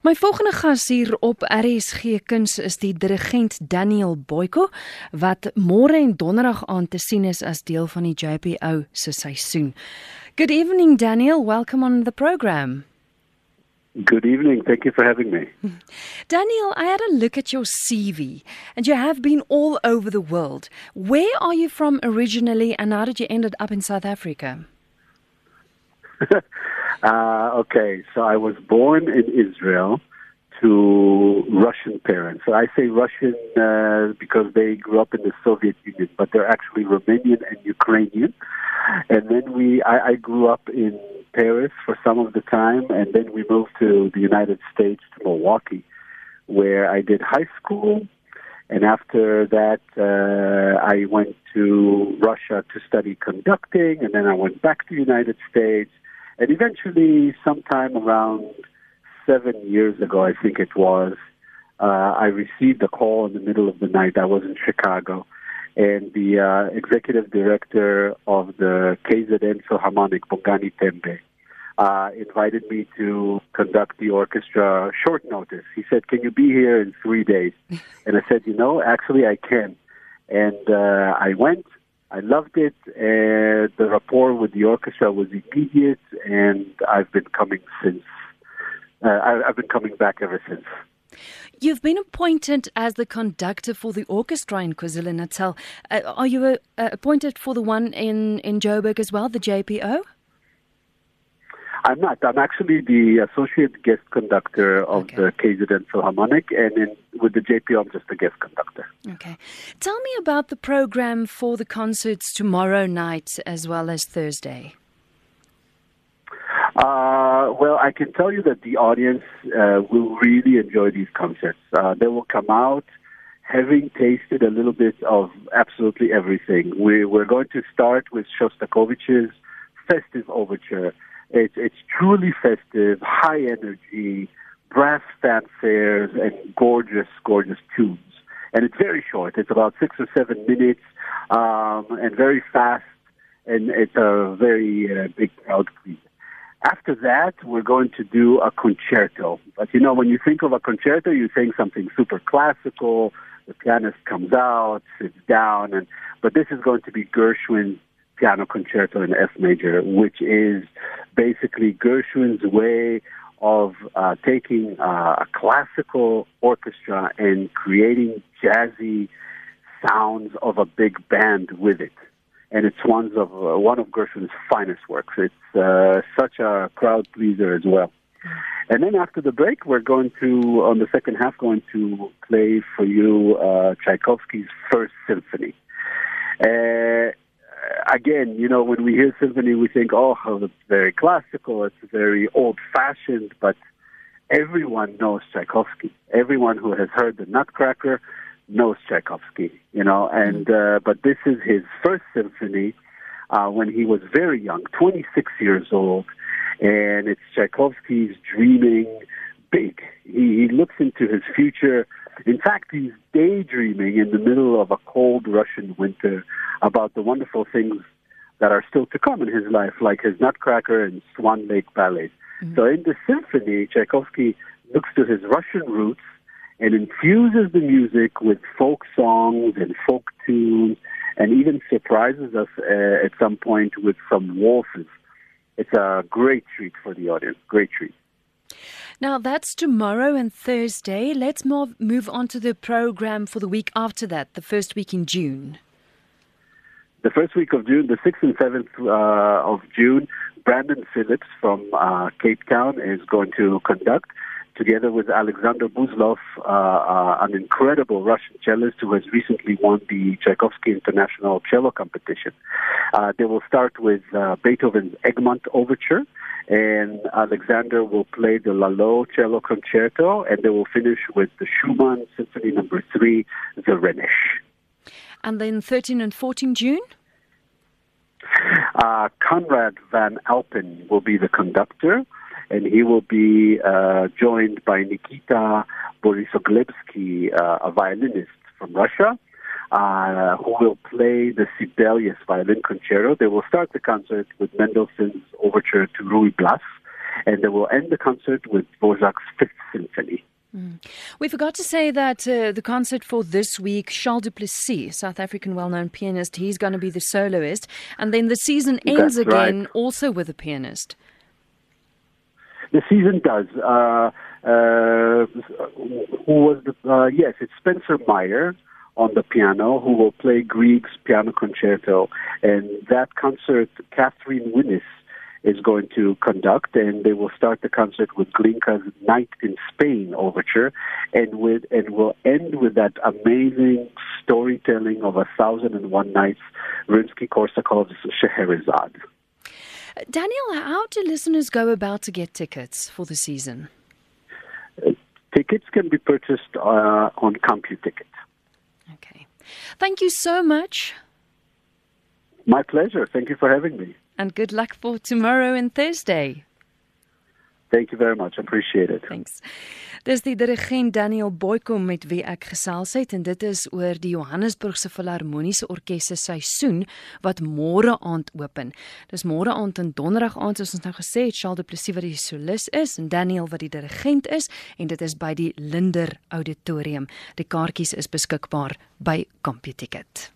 My volgende gas hier op RSG Kuns is die dirigent Daniel Boyko wat môre en donderdag aan te sien is as deel van die JPO se seisoen. Good evening Daniel, welcome on the program. Good evening. Thank you for having me. Daniel, I had a look at your CV and you have been all over the world. Where are you from originally and how did you end up in South Africa? Uh, okay, so I was born in Israel to Russian parents. So I say Russian uh, because they grew up in the Soviet Union, but they're actually Romanian and Ukrainian. And then we, I, I grew up in Paris for some of the time, and then we moved to the United States to Milwaukee, where I did high school. And after that, uh, I went to Russia to study conducting, and then I went back to the United States and eventually, sometime around seven years ago, I think it was, uh, I received a call in the middle of the night. I was in Chicago, and the uh, executive director of the KZN Philharmonic, Bongani Tembe, uh, invited me to conduct the orchestra short notice. He said, Can you be here in three days? And I said, You know, actually, I can. And uh, I went. I loved it. And the rapport with the orchestra was immediate, and I've been coming since. Uh, I, I've been coming back ever since. You've been appointed as the conductor for the orchestra in KwaZulu Natal. Uh, are you uh, appointed for the one in, in Joburg as well, the JPO? I'm not. I'm actually the associate guest conductor of okay. the KZN Philharmonic, and in, with the JPO, I'm just a guest conductor. Okay. Tell me about the program for the concerts tomorrow night as well as Thursday. Uh, well, I can tell you that the audience uh, will really enjoy these concerts. Uh, they will come out having tasted a little bit of absolutely everything. We, we're going to start with Shostakovich's Festive Overture it's it's truly festive, high energy, brass fanfares, and gorgeous, gorgeous tunes. And it's very short. It's about six or seven minutes, um, and very fast. And it's a very uh, big crowd. After that, we're going to do a concerto. But you know, when you think of a concerto, you think something super classical. The pianist comes out, sits down, and but this is going to be Gershwin's piano concerto in F major, which is basically Gershwin's way of uh, taking uh, a classical orchestra and creating jazzy sounds of a big band with it. And it's one of uh, one of Gershwin's finest works. It's uh, such a crowd pleaser as well. And then after the break, we're going to, on the second half, going to play for you uh, Tchaikovsky's First Symphony. Again, you know, when we hear symphony, we think, oh, it's very classical, it's very old fashioned, but everyone knows Tchaikovsky. Everyone who has heard the Nutcracker knows Tchaikovsky, you know, and, mm-hmm. uh, but this is his first symphony, uh, when he was very young, 26 years old, and it's Tchaikovsky's dreaming big. He, he looks into his future. In fact, he's daydreaming in the middle of a cold Russian winter about the wonderful things that are still to come in his life, like his Nutcracker and Swan Lake Ballet. Mm-hmm. So in the symphony, Tchaikovsky looks to his Russian roots and infuses the music with folk songs and folk tunes and even surprises us uh, at some point with some waltzes. It's a great treat for the audience, great treat. Now that's tomorrow and Thursday. Let's move, on to the program for the week after that, the first week in June the first week of June, the 6th and 7th uh, of June, Brandon Phillips from uh, Cape Town is going to conduct, together with Alexander Buzlov, uh, uh, an incredible Russian cellist who has recently won the Tchaikovsky International Cello Competition. Uh, they will start with uh, Beethoven's Egmont Overture, and Alexander will play the Lalo Cello Concerto, and they will finish with the Schumann Symphony Number no. Three, the Rhenish. And then 13 and 14 June? Uh, Conrad Van Alphen will be the conductor, and he will be uh, joined by Nikita Borisoglebsky, uh, a violinist from Russia, uh, who will play the Sibelius violin concerto. They will start the concert with Mendelssohn's overture to Ruy Blas, and they will end the concert with Dvorak's Fifth Symphony. Mm. We forgot to say that uh, the concert for this week, Charles Duplessis, South African well known pianist, he's going to be the soloist. And then the season ends That's again right. also with a pianist. The season does. Uh, uh, who was the, uh, yes, it's Spencer Myer on the piano who will play Grieg's piano concerto. And that concert, Catherine Winnis is going to conduct, and they will start the concert with Glinka's Night in Spain overture, and with and will end with that amazing storytelling of A Thousand and One Nights, Rimsky-Korsakov's Scheherazade. Daniel, how do listeners go about to get tickets for the season? Uh, tickets can be purchased uh, on CompuTicket. Thank you so much. My pleasure. Thank you for having me. And good luck for tomorrow and Thursday. Thank you very much. Appreciate it. Thanks. Dis die dirigent Daniel Boyko met wie ek gesels het en dit is oor die Johannesburgse Filharmoniese Orkees se seisoen wat môre aand open. Dis môre aand en donderdag aand soos ons nou gesê het, Charles Duplessis wat die solis is en Daniel wat die dirigent is en dit is by die Linder Auditorium. Die kaartjies is beskikbaar by CompuTicket.